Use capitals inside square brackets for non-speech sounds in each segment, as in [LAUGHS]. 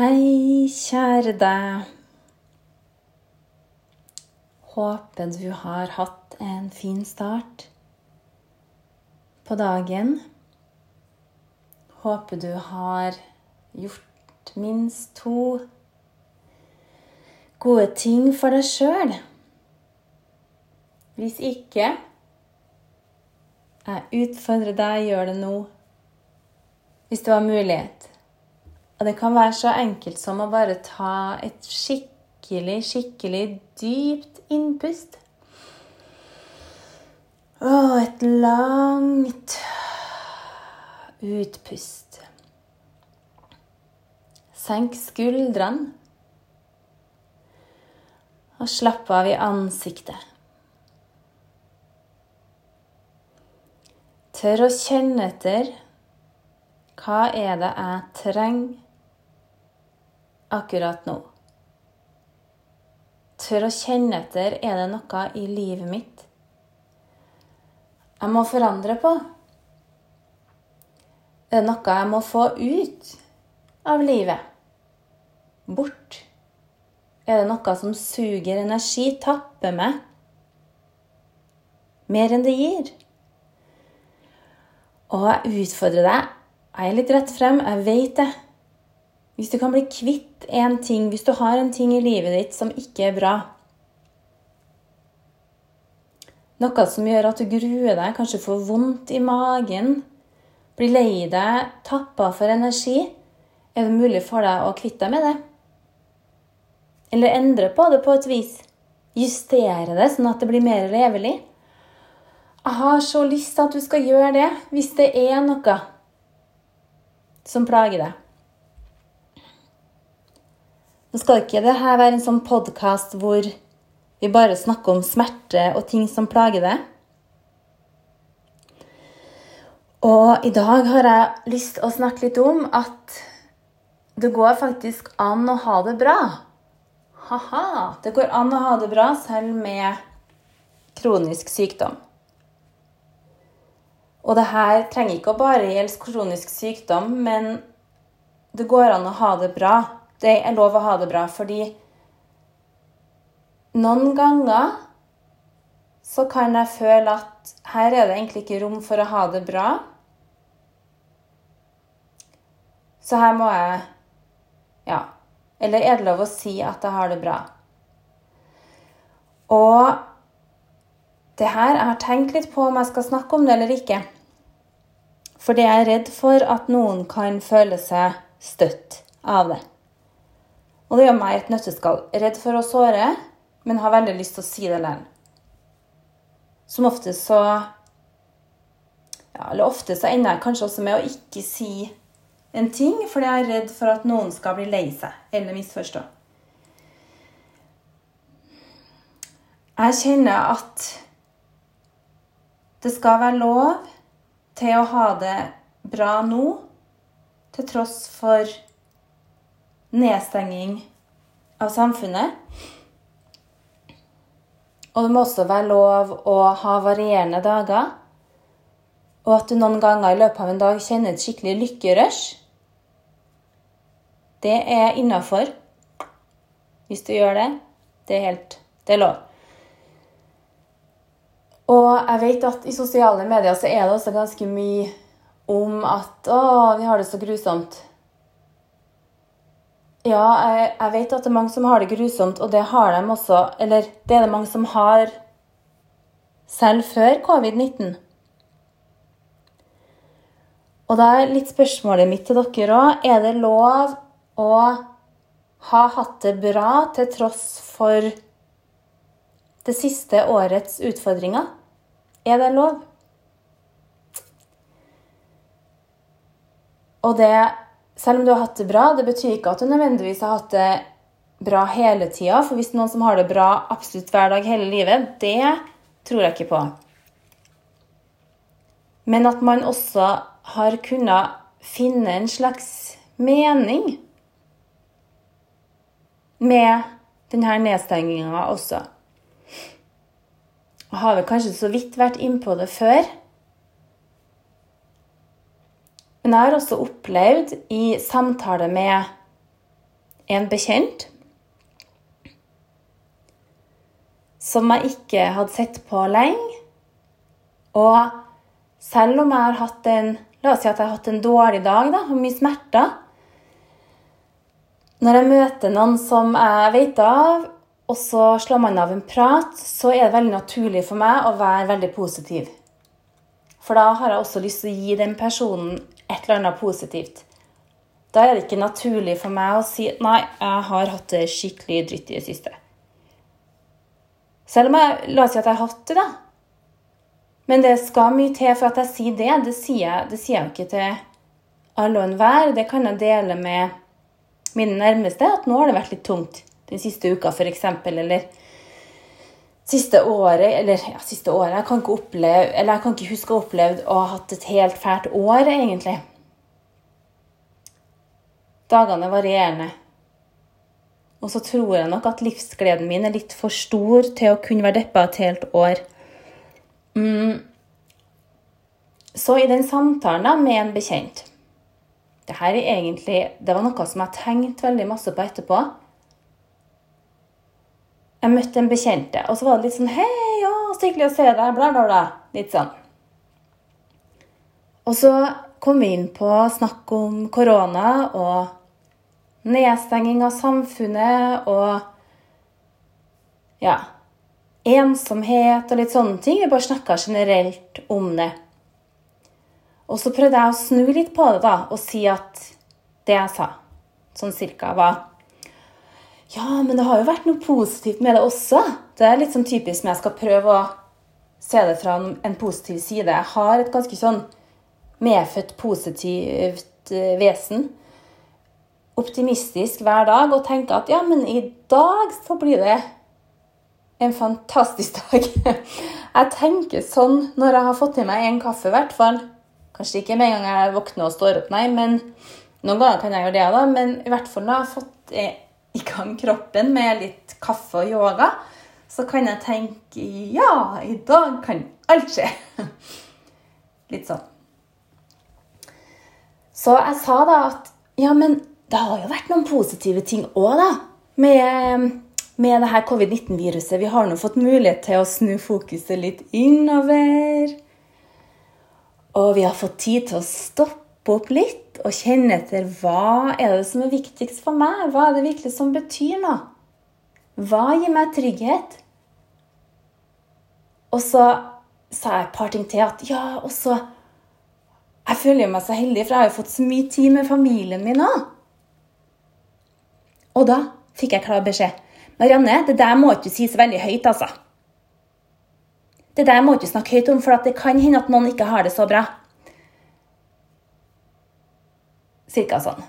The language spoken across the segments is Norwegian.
Hei, kjære deg. Håper du har hatt en fin start på dagen. Håper du har gjort minst to gode ting for deg sjøl. Hvis ikke jeg utfordrer deg, gjør det nå. Hvis du har mulighet. Og det kan være så enkelt som å bare ta et skikkelig, skikkelig dypt innpust. Og et langt utpust. Senk skuldrene. Og slapp av i ansiktet. Tør å kjenne etter. Hva er det jeg trenger akkurat nå. Tør å kjenne etter er det noe i livet mitt jeg må forandre på. Er det noe jeg må få ut av livet? Bort? Er det noe som suger energi, tapper meg mer enn det gir? Og jeg utfordrer deg. Jeg er litt rett frem, jeg vet det. Hvis du kan bli kvitt en ting, hvis du har en ting i livet ditt som ikke er bra Noe som gjør at du gruer deg, kanskje får vondt i magen, blir lei deg, tappa for energi, er det mulig for deg å kvitte deg med det? Eller endre på det på et vis? Justere det sånn at det blir mer levelig? Jeg har så lyst til at du skal gjøre det hvis det er noe som plager deg. Nå skal ikke det her være en sånn podkast hvor vi bare snakker om smerte og ting som plager deg. Og i dag har jeg lyst til å snakke litt om at det går faktisk an å ha det bra. Ha-ha! Det går an å ha det bra selv med kronisk sykdom. Og det her trenger ikke å bare gjelde kronisk sykdom, men det går an å ha det bra det er lov å ha det bra, fordi noen ganger så kan jeg føle at her er det egentlig ikke rom for å ha det bra. Så her må jeg Ja. Eller er det lov å si at jeg har det bra? Og det her Jeg har tenkt litt på om jeg skal snakke om det eller ikke. Fordi jeg er redd for at noen kan føle seg støtt av det. Og det gjør meg et nøtteskall. Redd for å såre, men har veldig lyst til å si det likevel. Som ofte så ja, Eller ofte så ender jeg kanskje også med å ikke si en ting, fordi jeg er redd for at noen skal bli lei seg eller misforstå. Jeg kjenner at det skal være lov til å ha det bra nå, til tross for nedstenging av samfunnet. Og det må også være lov å ha varierende dager. Og at du noen ganger i løpet av en dag kjenner et skikkelig lykkerush. Det er innafor. Hvis du gjør det. Det er helt Det er lov. Og jeg vet at i sosiale medier så er det også ganske mye om at 'Å, vi har det så grusomt'. Ja, jeg, jeg, vet at det er mange som har det grusomt, og det har de også Eller det er det mange som har selv før covid-19. Og da er litt spørsmålet mitt til dere òg Er det lov å ha hatt det bra til tross for det siste årets utfordringer? Er det lov? Og det selv om du har hatt det bra, det betyr ikke at du nødvendigvis har hatt det bra hele tida. For hvis noen som har det bra absolutt hver dag hele livet, det tror jeg ikke på. Men at man også har kunnet finne en slags mening med denne nedstenginga også. Jeg har vel kanskje så vidt vært innpå det før. Men jeg har også opplevd i samtale med en bekjent som jeg ikke hadde sett på lenge. Og selv om jeg har hatt en La oss si at jeg har hatt en dårlig dag da, og mye smerter. Når jeg møter noen som jeg vet av, og så slår man av en prat, så er det veldig naturlig for meg å være veldig positiv. For da har jeg også lyst til å gi den personen et eller annet positivt. Da er det ikke naturlig for meg å si nei, jeg har hatt det skikkelig dritt i det siste. Selv om jeg la oss si at jeg har hatt det, da. Men det skal mye til for at jeg sier det. Det sier jeg, det sier jeg ikke til alle og enhver. Det kan jeg dele med mine nærmeste, at nå har det vært litt tungt den siste uka, f.eks. Eller siste året, eller ja, siste året Jeg kan oppleve, eller jeg kan ikke huske å ha opplevd å ha hatt et helt fælt år, egentlig. Dagene er varierende. Og så tror jeg nok at livsgleden min er litt for stor til å kunne være deppa et helt år. Mm. Så i den samtalen da, med en bekjent det her er egentlig, det var noe som jeg tenkte veldig masse på etterpå. Jeg møtte en bekjente, og så var det litt sånn 'Hei, ja, så hyggelig å se deg', bla, bla, bla. Litt sånn. Og så kom vi inn på snakk om korona og nedstenging av samfunnet og ja, ensomhet og litt sånne ting. Vi bare snakka generelt om det. Og så prøvde jeg å snu litt på det da, og si at det jeg sa, sånn cirka, var Ja, men det har jo vært noe positivt med det også. Det er litt sånn typisk når jeg skal prøve å se det fra en positiv side. Jeg har et ganske sånn medfødt positivt eh, vesen. Optimistisk hver dag og tenker at ja, men i dag så blir det en fantastisk [LAUGHS] dag. Jeg tenker sånn når jeg har fått i meg en kaffe, i hvert fall. Kanskje ikke med en gang jeg våkner og står opp, nei, men noen ganger kan jeg gjøre det. da, Men i hvert fall når jeg har fått i gang kroppen med litt kaffe og yoga, så kan jeg tenke ja, i dag kan alt skje. [LAUGHS] Litt sånn. Så jeg sa da at ja, men det har jo vært noen positive ting òg, da. Med, med det her covid-19-viruset. Vi har nå fått mulighet til å snu fokuset litt innover. Og vi har fått tid til å stoppe opp litt og kjenne etter hva er det som er viktigst for meg? Hva er det virkelig som betyr noe? Hva gir meg trygghet? Og så sa jeg et par ting til. At ja, og så Jeg føler meg så heldig, for jeg har jo fått så mye tid med familien min òg. Og da fikk jeg klar beskjed. Marianne, det der må ikke si så veldig høyt, altså. Det der må ikke snakke høyt om, for det kan hende at noen ikke har det så bra. Cirka sånn.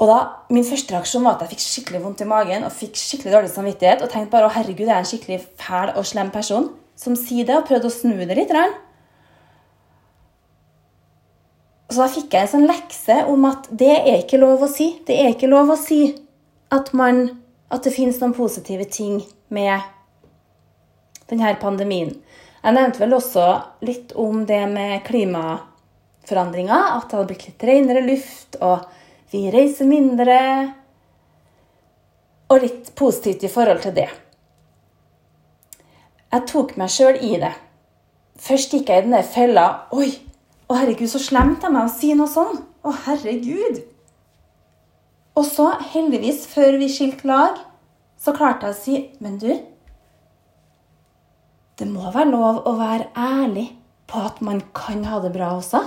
Og da, Min første reaksjon var at jeg fikk skikkelig vondt i magen og fikk skikkelig dårlig samvittighet. Og tenkte bare å herregud, jeg er en skikkelig fæl og slem person som sier det, og prøvde å snu det litt. Så da fikk jeg en sånn lekse om at det er ikke lov å si. Det er ikke lov å si at, man, at det finnes noen positive ting med denne pandemien. Jeg nevnte vel også litt om det med klimaforandringer. At det hadde blitt litt renere luft, og vi reiser mindre. Og litt positivt i forhold til det. Jeg tok meg sjøl i det. Først gikk jeg i denne fella. Oi, å herregud, så slemt av meg å si noe sånn. Å herregud. Og så, heldigvis, før vi skilte lag, så klarte jeg å si Men du, det må være lov å være ærlig på at man kan ha det bra også.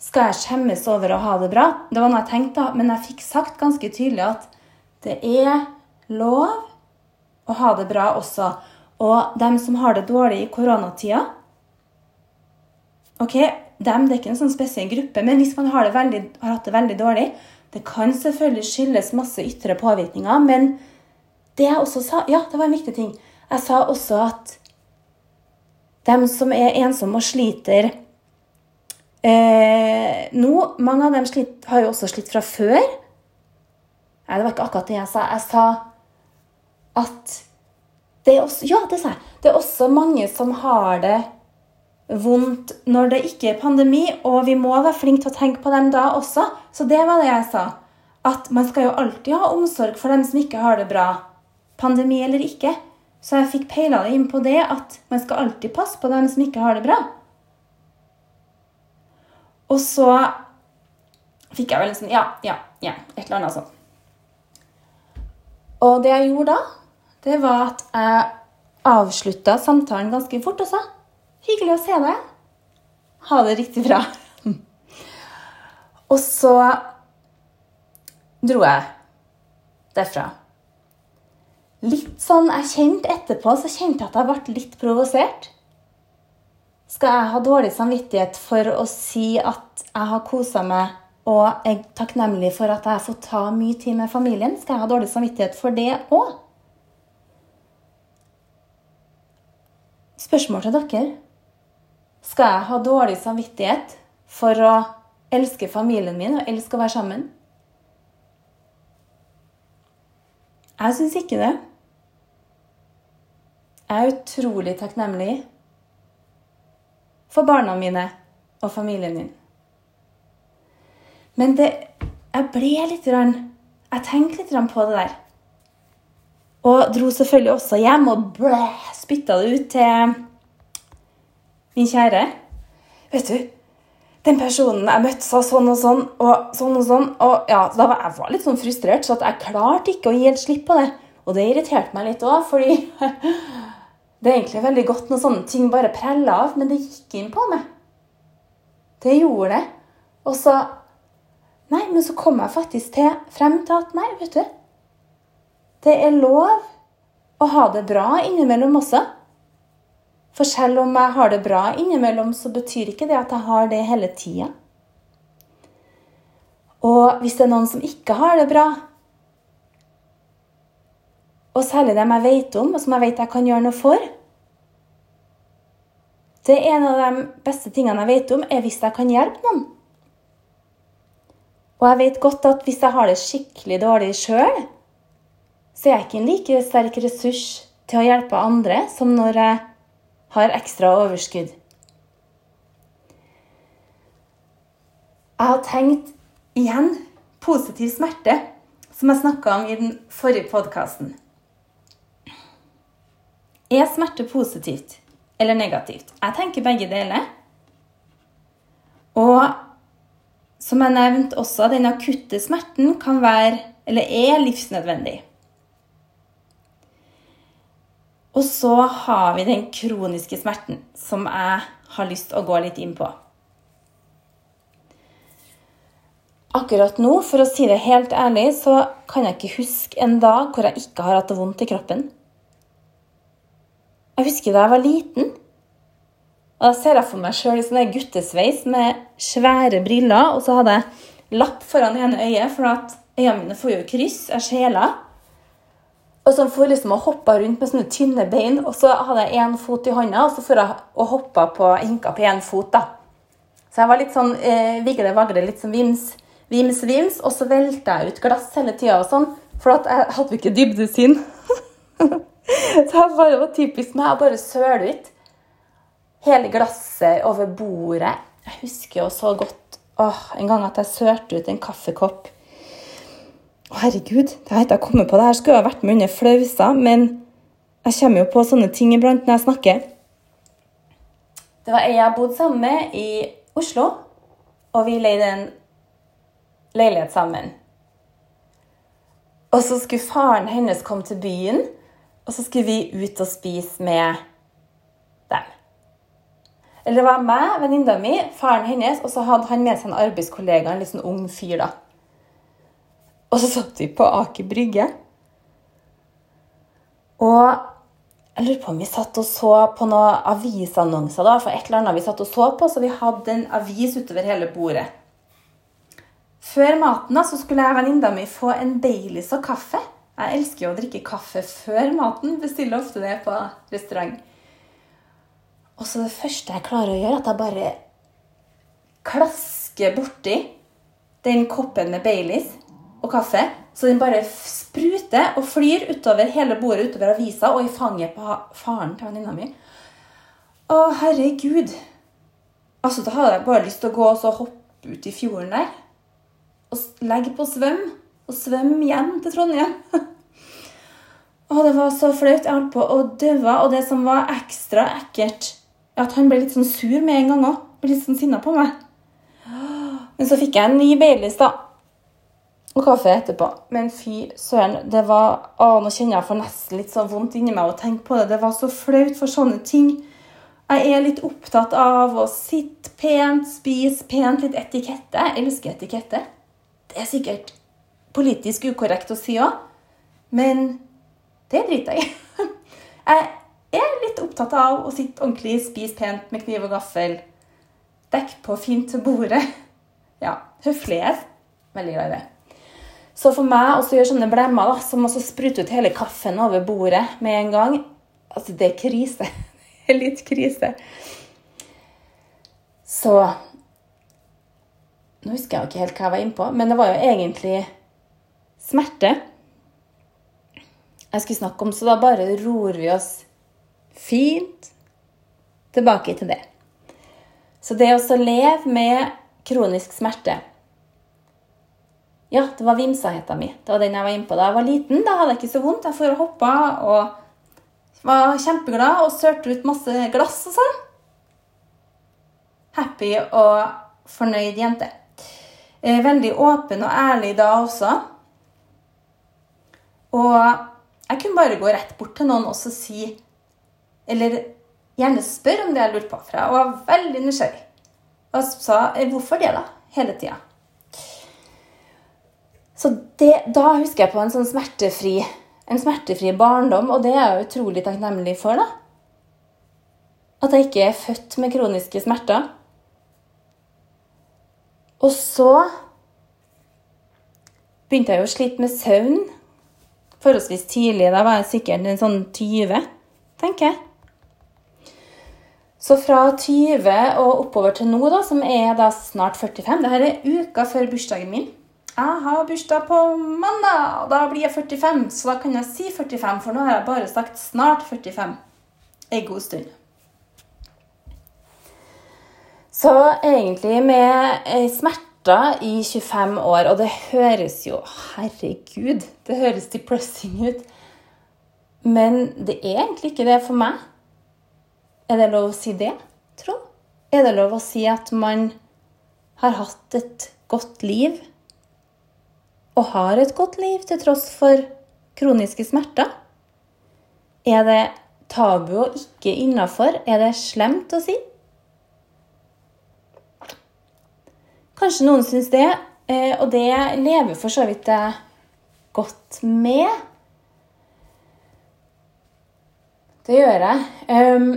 Skal jeg skjemmes over å ha det bra? Det var noe jeg tenkte, men jeg fikk sagt ganske tydelig at det er lov å ha det bra også. Og dem som har det dårlig i koronatida Ok, dem det er ikke en sånn spesiell gruppe, men hvis man har, veldig, har hatt det veldig dårlig Det kan selvfølgelig skyldes masse ytre påvirkninger, men det jeg også sa Ja, det var en viktig ting. Jeg sa også at dem som er ensomme og sliter eh, nå Mange av dem slitt, har jo også slitt fra før. Nei, det var ikke akkurat det jeg sa. Jeg sa at det er også Ja, det sa jeg. Det er også mange som har det vondt når det ikke er pandemi, og vi må være flinke til å tenke på dem da også. Så det var det jeg sa. At man skal jo alltid ha omsorg for dem som ikke har det bra. Pandemi eller ikke. Så jeg fikk peila det inn på det at man skal alltid passe på dem som ikke har det bra. Og så fikk jeg vel sånn Ja, ja, ja. Et eller annet sånt. Og det jeg gjorde da, det var at jeg avslutta samtalen ganske fort og sa Hyggelig å se deg. Ha det riktig bra. [LAUGHS] og så dro jeg derfra. Litt sånn jeg kjente etterpå, så kjente jeg at jeg ble litt provosert. Skal jeg ha dårlig samvittighet for å si at jeg har kosa meg og er takknemlig for at jeg har fått ta mye tid med familien? Skal jeg ha dårlig samvittighet for det òg? Spørsmål til dere. Skal jeg ha dårlig samvittighet for å elske familien min og elske å være sammen? Jeg syns ikke det. Jeg er utrolig takknemlig for barna mine og familien min. Men det, jeg ble litt Jeg tenkte litt på det der. Og dro selvfølgelig også hjem og blæ, spytta det ut til min kjære. Vet du, den personen jeg møtte, sa sånn og sånn og sånn og sånn. Og ja, da var jeg var litt sånn frustrert, så jeg klarte ikke å gi helt slipp på det. Og det irriterte meg litt òg, fordi [LAUGHS] det er egentlig veldig godt når sånne ting bare preller av, men det gikk inn på meg. Det gjorde det. Og så Nei, men så kom jeg faktisk til, frem til at nei, vet du Det er lov å ha det bra innimellom også. For selv om jeg har det bra innimellom, så betyr ikke det at jeg har det hele tida. Og hvis det er noen som ikke har det bra, og særlig dem jeg vet om, og som jeg vet jeg kan gjøre noe for Det er en av de beste tingene jeg vet om, er hvis jeg kan hjelpe noen. Og jeg vet godt at hvis jeg har det skikkelig dårlig sjøl, så er jeg ikke en like sterk ressurs til å hjelpe andre som når jeg har ekstra overskudd. Jeg har tenkt igjen positiv smerte, som jeg snakka om i den forrige podkasten. Er smerte positivt eller negativt? Jeg tenker begge deler. Og som jeg nevnte også, den akutte smerten kan være, eller er, livsnødvendig. Og så har vi den kroniske smerten, som jeg har lyst til å gå litt inn på. Akkurat nå, for å si det helt ærlig, så kan jeg ikke huske en dag hvor jeg ikke har hatt det vondt i kroppen. Jeg husker da jeg var liten. Og Da ser jeg for meg sjøl i sånn guttesveis med svære briller, og så hadde jeg lapp foran ene øyet, for at øynene mine får jo kryss. Jeg skjeler. Og så for liksom å hoppe rundt med sånne tynne bein, og så hadde jeg én fot i hånda, og så for jeg og hoppa på, hinka på én fot. da. Så jeg var litt sånn eh, vigle-vagle, litt sånn vims, vims, vims. Og så velta jeg ut glass hele tida og sånn, for at jeg hadde ikke dybdesyn. [LAUGHS] [LAUGHS] så jeg bare var typisk meg å bare søle ut hele glasset over bordet. Jeg husker jo så godt åh, en gang at jeg sørte ut en kaffekopp å, herregud, det har jeg kommet på. Det her skulle ha vært med under flausa, men jeg kommer jo på sånne ting iblant når jeg snakker. Det var ei jeg bodde sammen med i Oslo, og vi leide en leilighet sammen. Og så skulle faren hennes komme til byen, og så skulle vi ut og spise med dem. Eller det var meg, venninna mi, faren hennes, og så hadde han med seg en arbeidskollega, en litt sånn ung fyr. da. Og så satt vi på Aker Brygge. Og jeg lurer på om vi satt og så på noen avisannonser. da, for et eller annet vi satt og så på, Så vi hadde en avis utover hele bordet. Før maten da, så skulle jeg og venninna mi få en Baileys og kaffe. Jeg elsker jo å drikke kaffe før maten. Bestiller ofte det på restaurant. Og så det første jeg klarer å gjøre, at jeg bare klasker borti den koppen med Baileys og kaffe. Så den bare spruter og flyr utover hele bordet, utover avisa og i fanget på faren til venninna mi. Å, herregud. Altså, Da hadde jeg bare lyst til å gå og hoppe ut i fjorden der. Og legge på svøm. Og svømme hjem til Trondheim. og det var så flaut. Jeg holdt på å dø. Og det som var ekstra ekkelt, er at han ble litt sånn sur med en gang òg. Ble litt sånn sinna på meg. Men så fikk jeg en ny Baileys, da. Og kaffe etterpå. Men fy søren, det var Å, nå kjenner jeg for nesten litt sånn vondt inni meg å tenke på det. Det var så flaut for sånne ting. Jeg er litt opptatt av å sitte pent, spise pent, litt etikette. Jeg elsker etikette. Det er sikkert politisk ukorrekt å si òg, men det driter jeg i. [LAUGHS] Jeg er litt opptatt av å sitte ordentlig, spise pent med kniv og gaffel. Dekk på fint til bordet. [LAUGHS] Ja, høflighet. Veldig glad i det. Så for meg å gjøre sånne blemmer da, som også sprute ut hele kaffen over bordet med en gang, altså det er krise. [LAUGHS] Det er litt krise. Så Nå husker jeg ikke helt hva jeg var inne på, men det var jo egentlig smerte jeg skulle snakke om, så da bare ror vi oss fint tilbake til det. Så det å leve med kronisk smerte ja, det var vimsaheta mi. Det var den jeg var inne på da jeg var liten. Da hadde jeg ikke så vondt. Jeg for og hoppa og var kjempeglad og sørte ut masse glass og sånn. Happy og fornøyd jente. Eh, veldig åpen og ærlig da også. Og jeg kunne bare gå rett bort til noen og si Eller gjerne spørre om det jeg lurte på. For jeg var veldig nysgjerrig. Og sa eh, hvorfor det, da? Hele tida. Så det, da husker jeg på en sånn smertefri, en smertefri barndom, og det er jeg utrolig takknemlig for. da. At jeg ikke er født med kroniske smerter. Og så begynte jeg å slite med søvn forholdsvis tidlig. Da var jeg sikkert en sånn 20, tenker jeg. Så fra 20 og oppover til nå, da, som er da snart 45 Dette er uka før bursdagen min. Jeg har bursdag på mandag, og da blir jeg 45. Så da kan jeg si 45, for nå har jeg bare sagt snart 45 en god stund. Så egentlig med smerter i 25 år, og det høres jo Herregud, det høres depressing ut. Men det er egentlig ikke det for meg. Er det lov å si det, tro? Er det lov å si at man har hatt et godt liv og har et godt liv til tross for kroniske smerter? Er det tabu og ikke innafor? Er det slemt å si? Kanskje noen syns det, eh, og det lever for så vidt jeg godt med. Det gjør jeg. Ehm,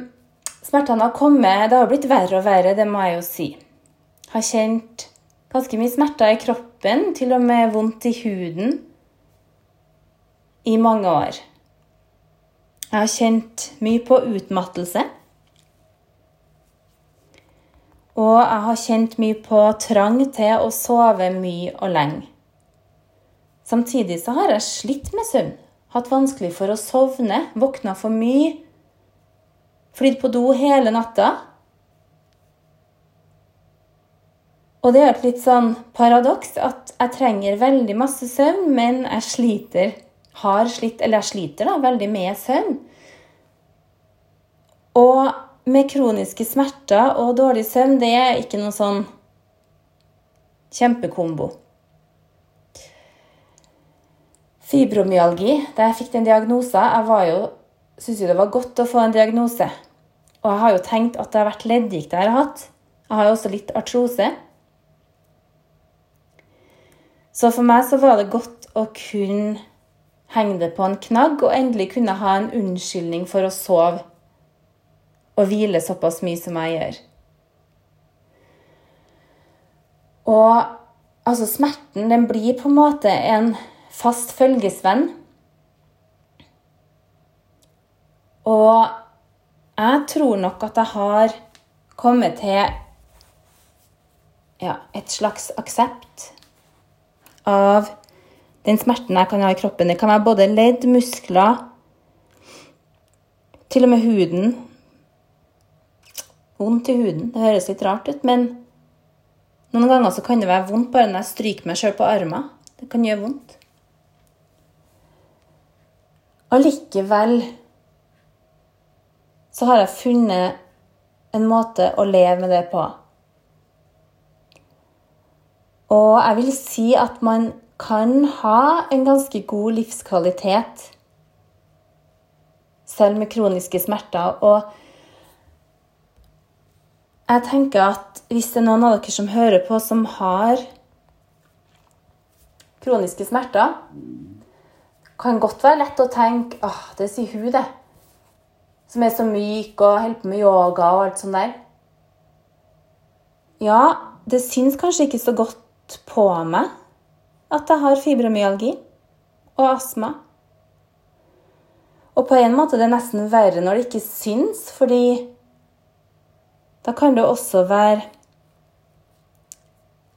smertene har kommet Det har blitt verre og verre, det må jeg jo si. Har kjent ganske mye smerter i kroppen, til og med vondt i huden, i mange år. Jeg har kjent mye på utmattelse. Og jeg har kjent mye på trang til å sove mye og lenge. Samtidig så har jeg slitt med søvn, hatt vanskelig for å sovne, våkna for mye, flydd på do hele natta Og det er et litt sånn paradoks at jeg trenger veldig masse søvn, men jeg sliter, har slitt, eller jeg sliter da, veldig med søvn. Og med kroniske smerter og dårlig søvn, det er ikke noe sånn kjempekombo. Fibromyalgi, da jeg fikk den diagnosen Jeg var jo, syntes jo det var godt å få en diagnose. Og jeg har jo tenkt at det har vært leddgikt jeg har hatt. Jeg har jo også litt artrose. Så for meg så var det godt å kunne henge det på en knagg og endelig kunne ha en unnskyldning for å sove og hvile såpass mye som jeg gjør. Og altså, smerten, den blir på en måte en fast følgesvenn. Og jeg tror nok at jeg har kommet til ja, et slags aksept av den smerten jeg kan ha i kroppen. Det kan være både ledd, muskler, til og med huden. Vondt i huden. Det høres litt rart ut, men noen ganger så kan det være vondt bare når jeg stryker meg sjøl på armen. Det kan gjøre vondt. Allikevel så har jeg funnet en måte å leve med det på. Og jeg vil si at man kan ha en ganske god livskvalitet selv med kroniske smerter. Og jeg tenker at hvis det er noen av dere som hører på, som har kroniske smerter, kan godt være lett å tenke åh, det sier hun, det. Som er så myk og holder på med yoga og alt sånt der. Ja, det syns kanskje ikke så godt på meg at jeg har fibromyalgi og astma. Og på en måte det er nesten verre når det ikke syns, fordi da kan det også være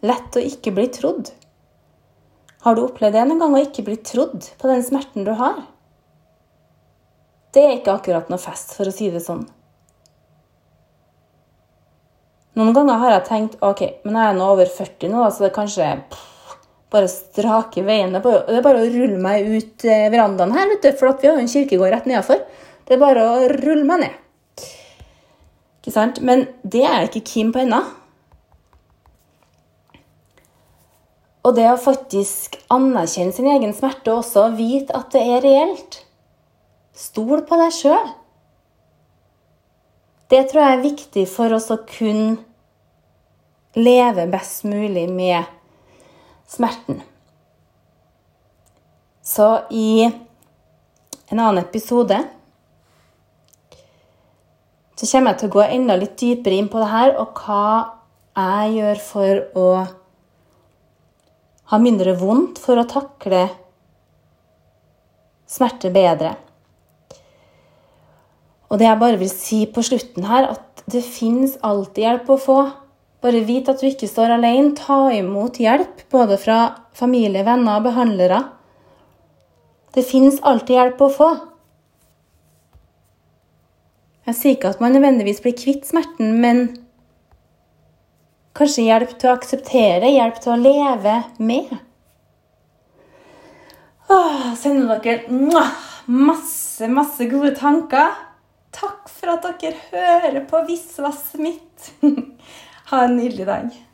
lett å ikke bli trodd. Har du opplevd det en gang å ikke bli trodd på den smerten du har? Det er ikke akkurat noe fest, for å si det sånn. Noen ganger har jeg tenkt ok, men jeg er nå over 40 nå, så det er kanskje pff, bare strake veien. Det er bare å rulle meg ut eh, verandaen her, vet du, for vi har jo en kirkegård rett nedafor. Det er bare å rulle meg ned. Ikke sant? Men det er jeg ikke keen på ennå. Og det å faktisk anerkjenne sin egen smerte og også vite at det er reelt. Stol på deg sjøl. Det tror jeg er viktig for oss å kunne leve best mulig med smerten. Så i en annen episode så kommer jeg til å gå enda litt dypere inn på det her, og hva jeg gjør for å ha mindre vondt, for å takle smerte bedre. Og det jeg bare vil si på slutten her, at det fins alltid hjelp å få. Bare vit at du ikke står alene. Ta imot hjelp, både fra familie, venner og behandlere. Det fins alltid hjelp å få. Jeg sier ikke at man nødvendigvis blir kvitt smerten, men kanskje hjelp til å akseptere, hjelp til å leve med. Åh, sender dere masse, masse gode tanker. Takk for at dere hører på Visvas mitt. [LAUGHS] ha en nydelig dag.